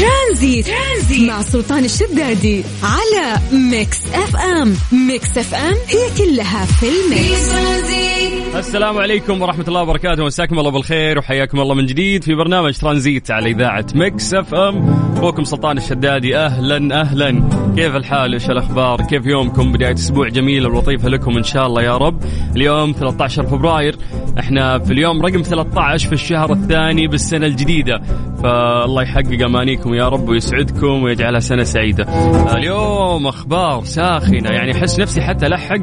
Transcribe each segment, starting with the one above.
ترانزيت, ترانزيت مع سلطان الشدادي على Mix FM. Mix FM هي كلها في ال mix. السلام عليكم ورحمة الله وبركاته. مساكم الله بالخير وحياكم الله من جديد في برنامج ترانزيت على إذاعة Mix FM. أخوكم سلطان الشدادي. أهلا أهلا. كيف الحال إيش الأخبار؟ كيف يومكم؟ بداية أسبوع جميلة ولطيفة لكم إن شاء الله يا رب. اليوم 13 فبراير إحنا في اليوم رقم 13 في الشهر الثاني بالسنة الجديدة. فالله يحقق أمانيكم يا رب ويسعدكم ويجعلها سنة سعيدة. اليوم أخبار ساخنة يعني أحس نفسي حتى ألحق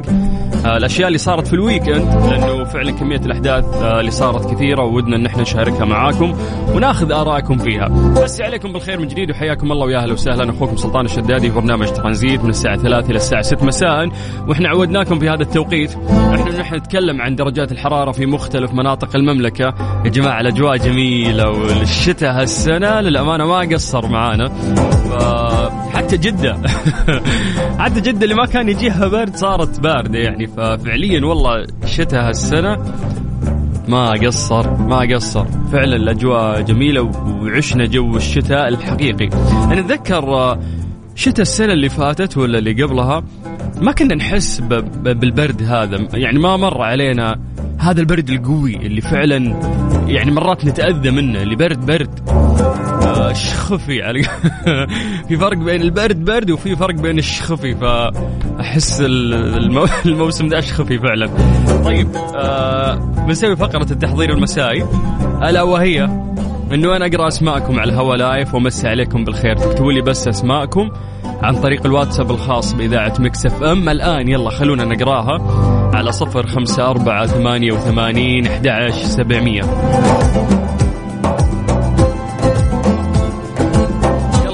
آه، الأشياء اللي صارت في الويكند لأنه فعلا كمية الأحداث آه، اللي صارت كثيرة وودنا أن إحنا نشاركها معاكم وناخذ آرائكم فيها. بس عليكم بالخير من جديد وحياكم الله ويا أهلا وسهلا. أخوكم سلطان الشدادي في برنامج ترانزيت من الساعة 3 إلى الساعة 6 مساء. وإحنا عودناكم في هذا التوقيت. إحنا نحن نتكلم عن درجات الحرارة في مختلف مناطق المملكة. يا جماعة الأجواء جميلة والشتاء هالسنة. للأمانة ما قصر معانا. حتى جدة. حتى جدة اللي ما كان يجيها برد صارت باردة يعني. ففعليا والله الشتاء هالسنة ما قصر ما قصر. فعلا الأجواء جميلة وعشنا جو الشتاء الحقيقي. أنا أتذكر شتاء السنة اللي فاتت ولا اللي قبلها؟ ما كنا نحس بالبرد هذا. يعني ما مر علينا هذا البرد القوي اللي فعلا يعني مرات نتأذى منه اللي برد برد. الشخفي يعني في فرق بين البرد برد وفي فرق بين الشخفي فأحس الموسم ده اشخفي فعلا. طيب آه بنسوي فقرة التحضير المسائي ألا وهي؟ انه أنا أقرأ أسماءكم على الهواء live وأمسي عليكم بالخير. تكتبوا لي بس أسماءكم عن طريق الواتساب الخاص بإذاعة Mix FM. الآن يلا خلونا نقراها على صفر خمسة أربعة ثمانية وثمانين أحد سبعمية.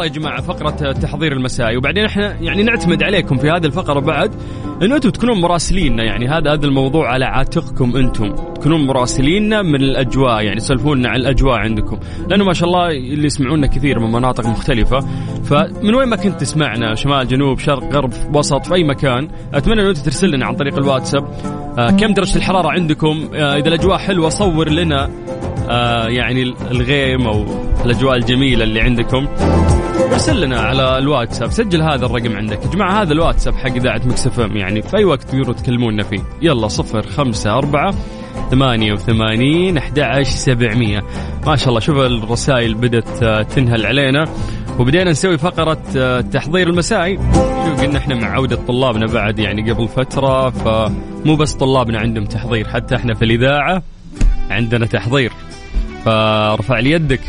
يا جماعة فقرة التحضير المسائي. وبعدين إحنا يعني نعتمد عليكم في هذه الفقرة بعد إنه أنتم تكونون مراسليننا يعني هذا هذا الموضوع على عاتقكم أنتم. تكونون مراسليننا من الأجواء يعني سلفونا عن الأجواء عندكم. لأنه ما شاء الله اللي يسمعونا كثير من مناطق مختلفة. فمن وين ما كنت تسمعنا شمال جنوب شرق غرب وسط في أي مكان أتمنى انه أنت ترسل لنا عن طريق الواتساب. آه كم درجة الحرارة عندكم؟ آه إذا الأجواء حلوة صور لنا آه يعني الغيم أو الأجواء الجميلة اللي عندكم. ارسل لنا على الواتساب. سجل هذا الرقم عندك. يا جماعة هذا الواتساب حق إذاعة مكسفم يعني في أي وقت تقدروا تكلمونا فيه. يلا صفر خمسة أربعة ثمانية وثمانين أحد سبعمية. ما شاء الله شوف الرسائل بدأت آه، تنهل علينا. وبدينا نسوي فقرة آه، تحضير المسائي. شوف قلنا إحنا مع عودة طلابنا بعد يعني قبل فترة فمو بس طلابنا عندهم تحضير حتى إحنا في الإذاعة عندنا تحضير. فارفع لي يدك.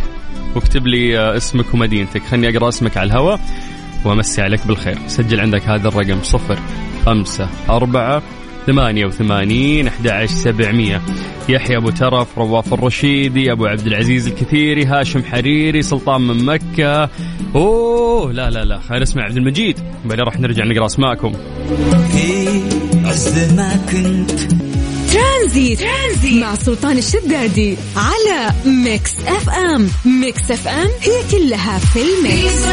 واكتب لي اسمك ومدينتك. خلني أقرأ اسمك على الهواء وأمسي عليك بالخير. سجل عندك هذا الرقم صفر خمسة أربعة ثمانية وثمانين أحد سبعمية. يحيى أبو ترف رواف الرشيدي أبو عبد العزيز الكثيري هاشم حريري سلطان من مكة. أوه لا لا لا خلينا نسمع عبد المجيد. بعدين راح نرجع نقرأ أسماءكم. في عز ما كنت ترانزيت. ترانزيت. مع سلطان الشدادي على Mix FM. Mix FM هي كلها في ال mix.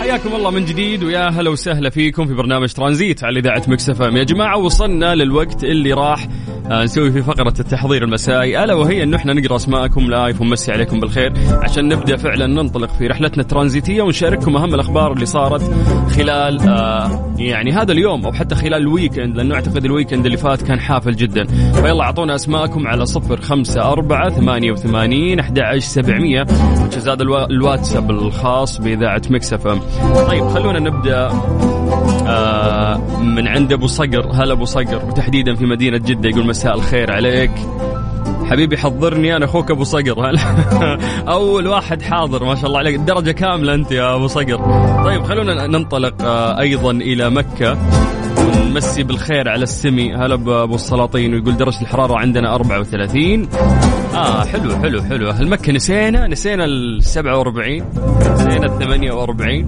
حياكم الله من جديد ويا هلا وسهلا فيكم في برنامج ترانزيت على إذاعة Mix FM. يا جماعة وصلنا للوقت اللي راح نسوي في فقرة التحضير المسائي. ألا وهي أنه إحنا نقرأ أسماءكم live ونمسي عليكم بالخير عشان نبدأ فعلا ننطلق في رحلتنا الترانزيتية ونشارككم أهم الأخبار اللي صارت خلال آه يعني هذا اليوم أو حتى خلال ال weekend لأنه أعتقد ال weekend اللي فات كان حافل جدا. فيلا أعطونا أسماءكم على صفر خمسة أربعة ثمانية وثمانين أحد سبعمية. هذا الواتساب الخاص بإذاعة Mix FM طيب خلونا نبدأ آه من عند أبو صقر هلا أبو صقر وتحديدا في مدينة جدة يقول مساء الخير عليك. حبيبي حضرني أنا أخوك أبو صقر. أول واحد حاضر ما شاء الله عليك. درجة كاملة أنت يا أبو صقر. طيب خلونا ننطلق آه، أيضا إلى مكة. ونمسي بالخير على السمي. هلا بابو السلاطين ويقول درجة الحرارة عندنا 34 آه حلو حلو حلو. أهل مكة نسينا نسينا ال 47 نسينا ال 48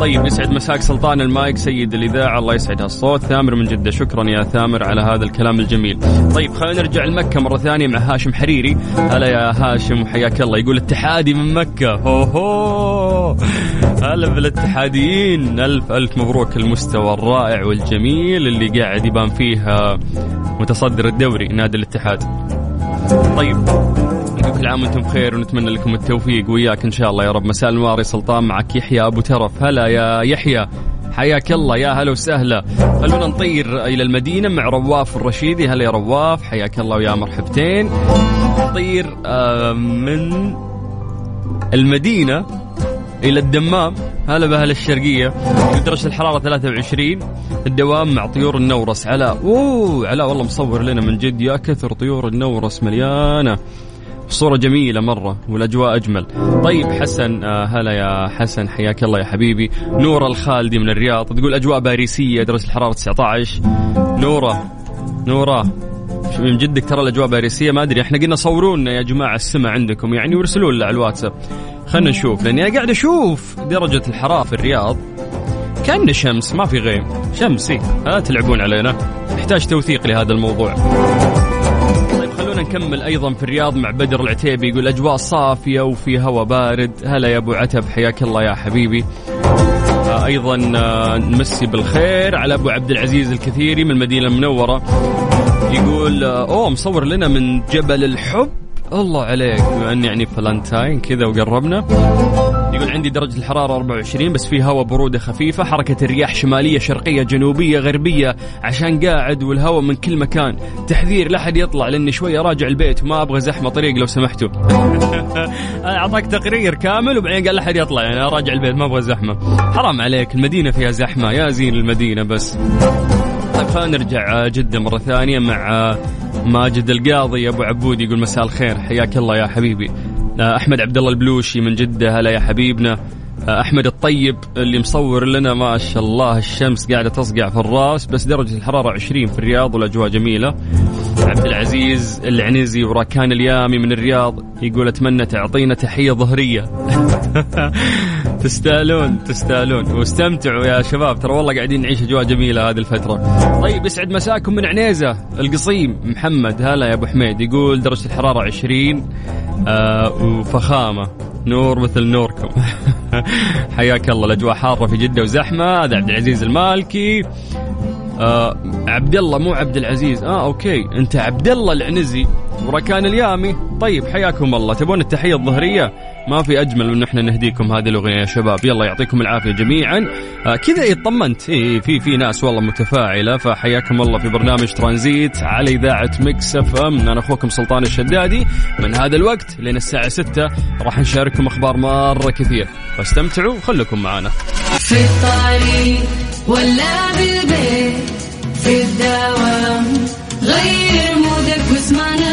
طيب يسعد مساك سلطان المايك سيد الإذاعة الله يسعد هالصوت. ثامر من جدة شكرا يا ثامر على هذا الكلام الجميل. طيب خلينا نرجع لمكة مرة ثانية مع هاشم حريري. هلا يا هاشم وحياك الله. يقول اتحادي من مكة. هو هو. هلا بالاتحاديين. ألف ألف مبروك المستوى الرائع والجميل اللي قاعد يبان فيه متصدر الدوري نادي الاتحاد. طيب. وكل عام وأنتم بخير ونتمنى لكم التوفيق وياك إن شاء الله يا رب. مساء النوار سلطان معك يحيى أبو ترف. هلا يا يحيى. حياك الله. يا هلا وسهلا. خلونا نطير إلى المدينة مع رواف الرشيدي. هلا يا رواف. حياك الله ويا مرحبتين. نطير من المدينة إلى الدمام. هلا بأهل الشرقية. درجه الحرارة 23 الدوام مع طيور النورس. علاء أوه علاء والله مصور لنا من جد. يا كثر طيور النورس مليانة. صورة جميلة مرة والأجواء أجمل. طيب حسن آه هلا يا حسن حياك الله يا حبيبي. نورة الخالدي من الرياض تقول أجواء باريسية درجة الحرارة 19 نورة نورة من جدك ترى الأجواء باريسية؟ ما أدري إحنا قلنا صوروا لنا يا جماعة السماء عندكم يعني وارسلوا لنا على الواتساب. خلنا نشوف لأني قاعد أشوف درجة الحرارة في الرياض. كأن شمس ما في غيم. شمس لا تلعبون علينا. نحتاج توثيق لهذا الموضوع. خلونا نكمل أيضا في الرياض مع بدر العتيبي يقول أجواء صافية وفي هواء بارد. هلا يا أبو عتب حياك الله يا حبيبي. آه، أيضا آه، نمسي بالخير على أبو عبد العزيز الكثيري من المدينة المنورة. يقول آه، أوه مصور لنا من جبل الحب. الله عليك بما يعني فلانتاين كذا وقربنا. يقول عندي درجة الحرارة 24 بس في هواء برودة خفيفة حركة الرياح شمالية شرقية جنوبية غربية عشان قاعد والهواء من كل مكان. تحذير لا يطلع لأني شوي راجع البيت وما أبغى زحمة طريق لو سمحتوا. أعطاك تقرير كامل وبعدين قال لا يطلع يعني راجع البيت ما أبغى زحمة. حرام عليك المدينة فيها زحمة يا زين المدينة بس. طيب خلينا نرجع جدة مرة ثانية مع ماجد القاضي أبو عبود يقول مساء الخير حياك الله يا حبيبي. أحمد عبد الله البلوشي من جدة. هلا يا حبيبنا. أحمد الطيب اللي مصور لنا ما شاء الله الشمس قاعدة تصقع في الراس بس درجة الحرارة 20 في الرياض والأجواء جميلة. عبد العزيز العنزي وراكان اليامي من الرياض يقول أتمنى تعطينا تحية ظهرية. تستاهلون تستاهلون. واستمتعوا يا شباب ترى والله قاعدين نعيش أجواء جميلة هذه الفترة. طيب يسعد مساكم من عنيزة القصيم محمد. هلا يا أبو حميد يقول درجة الحرارة 20 آه وفخامة. نور مثل نوركم. حياك الله الأجواء حارة في جدة وزحمة. هذا عبد العزيز المالكي. آه عبد الله مو عبد العزيز. آه أوكي. أنت عبد الله العنزي. وركان اليامي. طيب حياكم الله. تبون التحية الظهرية؟ ما في أجمل من إحنا نهديكم هذه الأغنية يا شباب. يلا يعطيكم العافية جميعا. آه كذا اطمنت إيه في في ناس والله متفاعلة فحياكم الله في برنامج ترانزيت على إذاعة Mix FM. أنا أخوكم سلطان الشدادي. من هذا الوقت لين الساعة 6 راح نشارككم أخبار مرة كثير. فاستمتعوا وخليكم معنا. في الطريق ولا بالبيت في الدوام غير مودك واسمعنا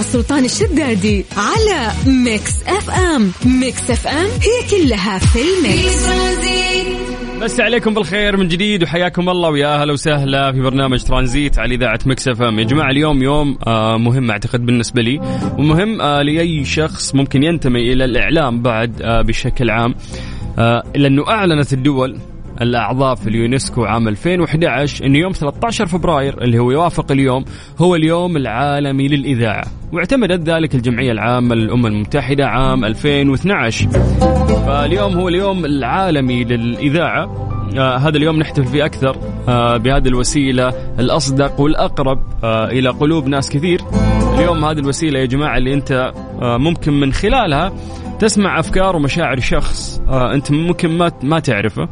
مع سلطان الشدادي على Mix FM. Mix FM هي كلها في ال mix. أمسي عليكم بالخير من جديد وحياكم الله ويا أهلا وسهلا في برنامج ترانزيت على إذاعة Mix FM. يا جماعة اليوم يوم آه مهم أعتقد بالنسبة لي ومهم آه لأي شخص ممكن ينتمي إلى الإعلام بعد آه بشكل عام. لأنه أعلنت الدول الأعضاء في اليونسكو عام 2011 انه يوم 13 فبراير اللي هو يوافق اليوم هو اليوم العالمي للإذاعة. واعتمدت ذلك الجمعية العامة للأمم المتحدة عام 2012 فاليوم هو اليوم العالمي للإذاعة. آه هذا اليوم نحتفل فيه أكثر آه بهذه الوسيلة الأصدق والأقرب آه إلى قلوب ناس كثير. اليوم هذه الوسيلة يا جماعة اللي آه ممكن من خلالها تسمع أفكار ومشاعر شخص أنت ممكن ما ما تعرفه.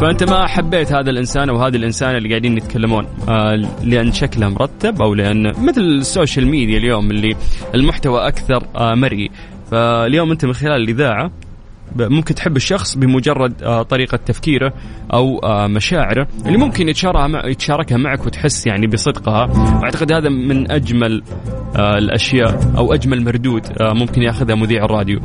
فأنت ما حبيت هذا الإنسان أو هذه الإنسانة اللي قاعدين يتكلمون آه لأن شكله مرتب أو لأن مثل ال social media اليوم اللي المحتوى أكثر آه مرئي. فاليوم أنت من خلال الإذاعة ممكن تحب الشخص بمجرد آه، طريقة تفكيره أو آه، مشاعره اللي ممكن يتشاركها مع يتشاركها معك وتحس يعني بصدقها. وأعتقد هذا من أجمل آه، الأشياء أو أجمل مردود ممكن ياخذها مذيع الراديو.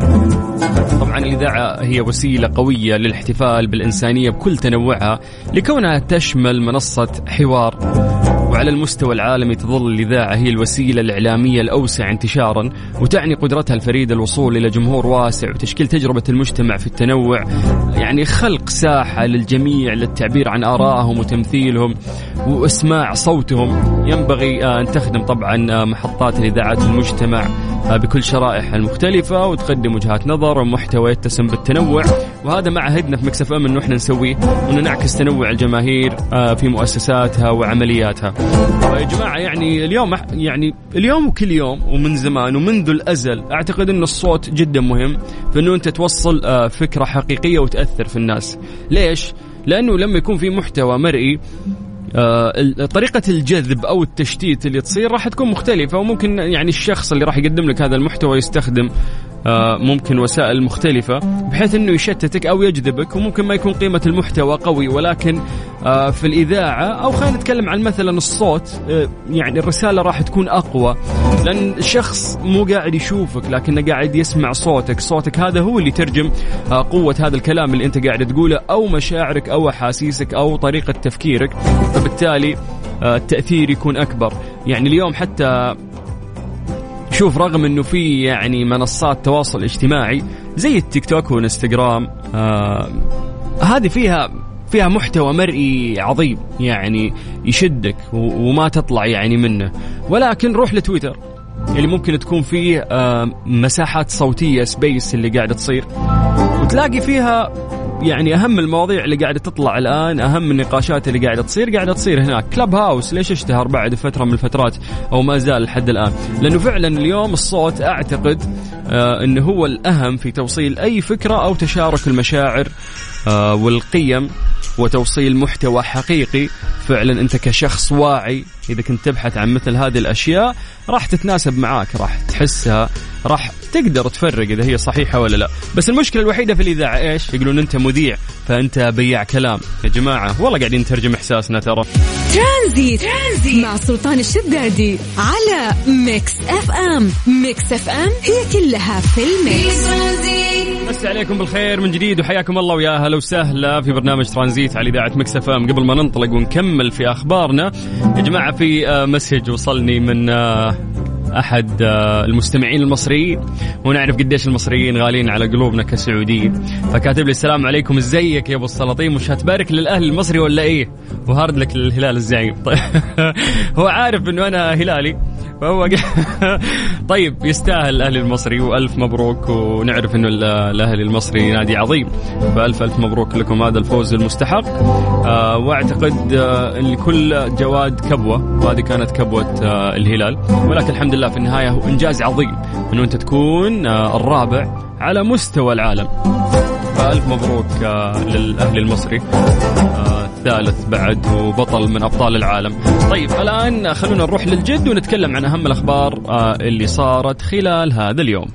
طبعا الإذاعة هي وسيلة قوية للاحتفال بالإنسانية بكل تنوعها لكونها تشمل منصة حوار. وعلى المستوى العالمي تظل الإذاعة هي الوسيلة الإعلامية الأوسع انتشارا وتعني قدرتها الفريدة الوصول إلى جمهور واسع وتشكيل تجربة المجتمع في التنوع. يعني خلق ساحة للجميع للتعبير عن آرائهم وتمثيلهم وإسماع صوتهم. ينبغي أن تخدم طبعا محطات الإذاعات المجتمع بكل شرائحها المختلفة وتقدم وجهات نظر ومحتوى يتسم بالتنوع. وهذا ما عهدنا في مكسف أم أنه إحنا نسويه وأنه نعكس تنوع الجماهير في مؤسساتها وعملياتها. يا جماعة يعني اليوم يعني اليوم وكل يوم ومن زمان ومنذ الأزل أعتقد أن الصوت جدا مهم في أنه أنت توصل فكرة حقيقية وتأثر في الناس ليش؟ لأنه لما يكون في محتوى مرئي آه، طريقة الجذب أو التشتيت اللي تصير راح تكون مختلفة وممكن يعني الشخص اللي راح يقدم لك هذا المحتوى يستخدم آه، ممكن وسائل مختلفة بحيث إنه يشتتك أو يجذبك وممكن ما يكون قيمة المحتوى قوي ولكن آه، في الإذاعة أو خلينا نتكلم عن مثلا الصوت آه، يعني الرسالة راح تكون أقوى. لأن الشخص مو قاعد يشوفك لكنه قاعد يسمع صوتك. صوتك هذا هو اللي يترجم قوة هذا الكلام اللي أنت قاعد تقوله أو مشاعرك أو أحاسيسك أو طريقة تفكيرك. فبالتالي التأثير يكون أكبر. يعني اليوم حتى شوف رغم إنه في يعني منصات تواصل اجتماعي زي التيك توك والإنستغرام آه هذه فيها فيها محتوى مرئي عظيم يعني يشدك وما تطلع يعني منه. ولكن روح لتويتر اللي ممكن تكون فيه آه مساحات صوتية سبيس اللي قاعدة تصير. وتلاقي فيها يعني أهم المواضيع اللي قاعدة تطلع الآن أهم النقاشات اللي قاعدة تصير قاعدة تصير هناك. كلب هاوس ليش اشتهر بعد فترة من الفترات أو ما زال لحد الآن؟ لأنه فعلا اليوم الصوت أعتقد آه إنه هو الأهم في توصيل أي فكرة أو تشارك المشاعر آه والقيم وتوصيل محتوى حقيقي. فعلا أنت كشخص واعي إذا كنت تبحث عن مثل هذه الأشياء راح تتناسب معاك راح تحسها راح تقدر تفرق إذا هي صحيحة ولا لا. بس المشكلة الوحيدة في الإذاعة إيش؟ يقولون أنت مذيع فأنت بياع كلام. يا جماعة والله قاعدين نترجم إحساسنا ترى. Tranzit, Tranzit. مع سلطان الشدادي على Mix FM. Mix FM هي كلها في ال mix. مسي عليكم بالخير من جديد وحياكم الله ويا أهلا وسهلا في برنامج ترانزيت على إذاعة Mix FM. قبل ما ننطلق ونكمل في أخبارنا يا جماعة في آه، message وصلني من آه، أحد آه، المستمعين المصريين ونعرف قديش المصريين غاليين على قلوبنا كسعوديين. فكاتب لي السلام عليكم إزيك يا أبو السلاطين؟ مش هتبارك للأهل المصري ولا إيه؟ وهارد لك للهلال الزعيم. هو عارف إنه أنا هلالي فهو طيب يستاهل الاهلي المصري وألف مبروك ونعرف إنه الاهلي المصري نادي عظيم. فألف ألف مبروك لكم هذا الفوز المستحق. آه وأعتقد آه إن لكل جواد كبوة وهذه كانت كبوة الهلال. ولكن الحمد لله في النهاية هو إنجاز عظيم إنه أنت تكون آه الرابع على مستوى العالم فالف مبروك آه للأهلي المصري آه الثالث بعد وبطل من أبطال العالم. طيب الآن خلونا نروح للجد ونتكلم عن أهم الأخبار آه، اللي صارت خلال هذا اليوم.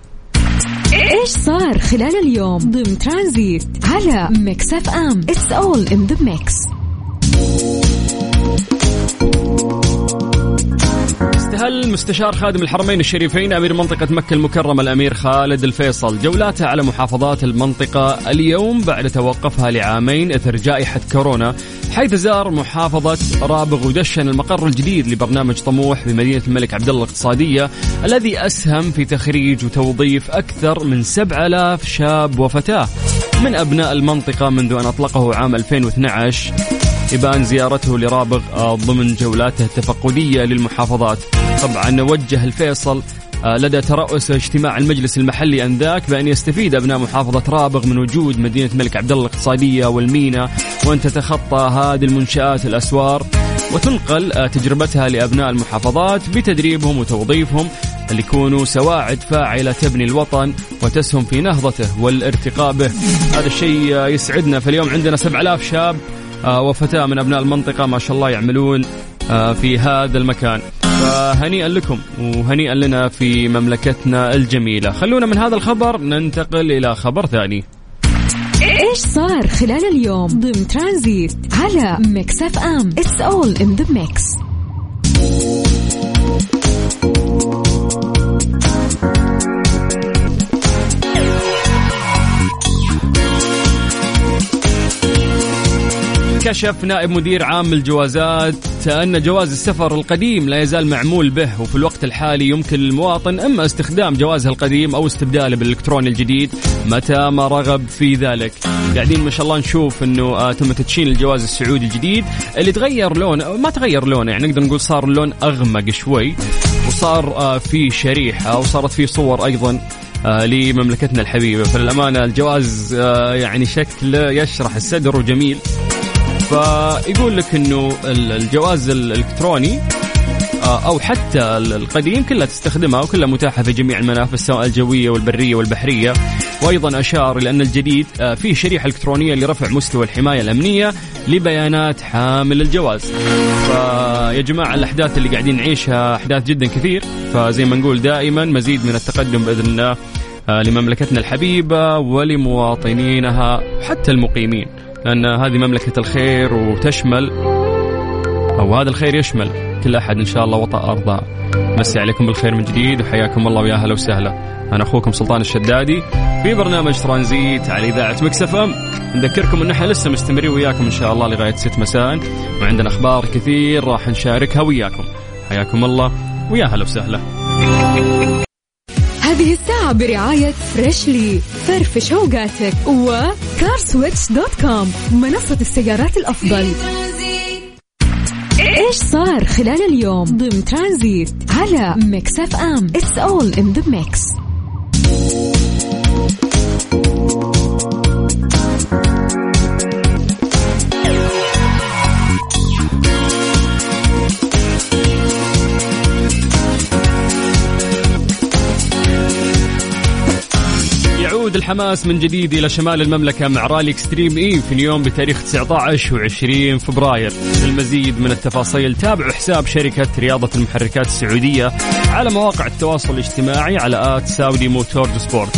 إيش صار خلال اليوم ضمن ترانزيت على Mix FM it's all in the mix مستشار خادم الحرمين الشريفين أمير منطقة مكة المكرمة الأمير خالد الفيصل. جولاته على محافظات المنطقة اليوم بعد توقفها لعامين إثر جائحة كورونا حيث زار محافظة رابغ ودشن المقر الجديد لبرنامج طموح بمدينة الملك عبد الله الاقتصادية الذي أسهم في تخريج وتوظيف أكثر من 7000 شاب وفتاة من أبناء المنطقة منذ أن أطلقه عام 2012 إبان زيارته لرابغ آه، ضمن جولاته التفقدية للمحافظات. طبعا وجه الفيصل آه، لدى ترأس اجتماع المجلس المحلي أنذاك بأن يستفيد أبناء محافظة رابغ من وجود مدينة الملك عبد الله الاقتصادية والمينا وأن تتخطى هذه المنشآت الأسوار وتنقل آه، تجربتها لأبناء المحافظات بتدريبهم وتوظيفهم ليكونوا سواعد فاعلة تبني الوطن وتسهم في نهضته والارتقاء به. هذا الشيء يسعدنا فاليوم عندنا 7000 شاب وفتاة من أبناء المنطقة ما شاء الله يعملون آه، في هذا المكان. فهنيئا لكم وهنيئا لنا في مملكتنا الجميلة. خلونا من هذا الخبر ننتقل إلى خبر ثاني. إيش صار خلال اليوم ضمن ترانزيت على Mix FM؟ it's all in the mix كشف نائب مدير عام الجوازات أن جواز السفر القديم لا يزال معمول به وفي الوقت الحالي يمكن للمواطن إما استخدام جوازه القديم أو استبداله بالإلكتروني الجديد متى ما رغب في ذلك. قاعدين ما شاء الله نشوف أنه آه، تم تدشين الجواز السعودي الجديد. اللي تغير لونه ما تغير لونه يعني نقدر نقول صار اللون أغمق شوي وصار آه، في شريحة وصارت في صور أيضا آه لمملكتنا الحبيبة. فللأمانة الجواز يعني شكله يشرح الصدر وجميل فيقول لك إنه الجواز الإلكتروني آه، أو حتى القديم كلها تستخدمها وكلها متاحة في جميع المنافذ سواء الجوية والبرية والبحرية. وأيضا أشار إلى أن الجديد آه، فيه شريحة إلكترونية لرفع مستوى الحماية الأمنية لبيانات حامل الجواز. فيا جماعة الأحداث اللي قاعدين نعيشها أحداث جدا كثير. فزي ما نقول دائما مزيد من التقدم بإذن الله آه، لمملكتنا الحبيبة ولمواطنينها حتى المقيمين. لأن هذه مملكة الخير وتشمل أو هذا الخير يشمل كل أحد إن شاء الله وطأ أرضاه مسي عليكم بالخير من جديد وحياكم الله ويا هلا وسهلا. أنا أخوكم سلطان الشدادي في برنامج ترانزيت على إذاعة Mix FM. نذكركم أن إحنا لسه مستمرين وياكم إن شاء الله لغاية 6 مساء. وعندنا أخبار كثير راح نشاركها وياكم. حياكم الله ويا هلا وسهلا. هذه الساعة برعاية Freshly فرفش أوقاتك و CarSwitch dot com منصة السيارات الأفضل. إيش صار خلال اليوم؟ ضمن ترانزيت على Mix FM. it's all in the mix يعود الحماس من جديد إلى شمال المملكة مع رالي Extreme E في نيوم بتاريخ 19 و20 فبراير. للمزيد من التفاصيل تابعوا حساب شركة رياضة المحركات السعودية على مواقع التواصل الاجتماعي على at Saudi Motorsport.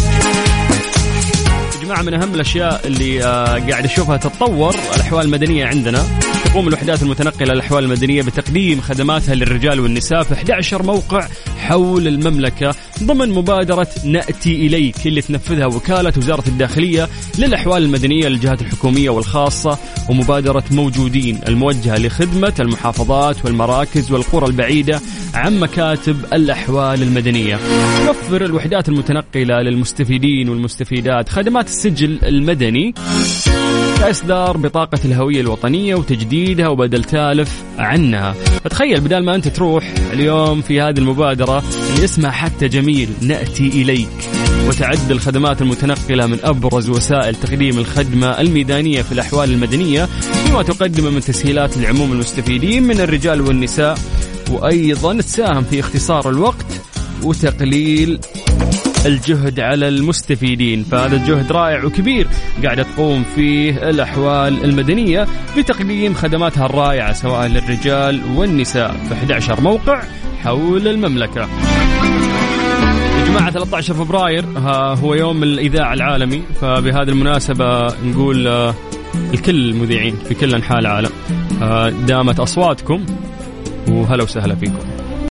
يا جماعة من أهم الأشياء اللي آه، قاعد أشوفها تتطور الأحوال المدنية عندنا. تقوم الوحدات المتنقلة للأحوال المدنية بتقديم خدماتها للرجال والنساء في 11 موقع حول المملكة. ضمن مبادرة نأتي إليك اللي تنفذها وكالة وزارة الداخلية للأحوال المدنية للجهات الحكومية والخاصة ومبادرة موجودين. الموجهة لخدمة المحافظات والمراكز والقرى البعيدة عن مكاتب الأحوال المدنية. توفر الوحدات المتنقلة للمستفيدين والمستفيدات خدمات السجل المدني. كإصدار بطاقة الهوية الوطنية وتجديدها وبدل تالف عنها. فتخيل بدل ما أنت تروح اليوم في هذه المبادرة اللي اسمها حتى جميل نأتي إليك. وتعد الخدمات المتنقلة من أبرز وسائل تقديم الخدمة الميدانية في الأحوال المدنية بما تقدم من تسهيلات لعموم المستفيدين من الرجال والنساء. وأيضا تساهم في اختصار الوقت وتقليل الجهد على المستفيدين فهذا الجهد رائع وكبير قاعدة تقوم فيه الأحوال المدنية بتقديم خدماتها الرائعة سواء للرجال والنساء في 11 موقع حول المملكة. جماعة 13 فبراير هو يوم الإذاعة العالمي فبهذه المناسبة نقول آه، الكل المذيعين في كل أنحاء العالم آه، دامت أصواتكم وهلا وسهلا فيكم.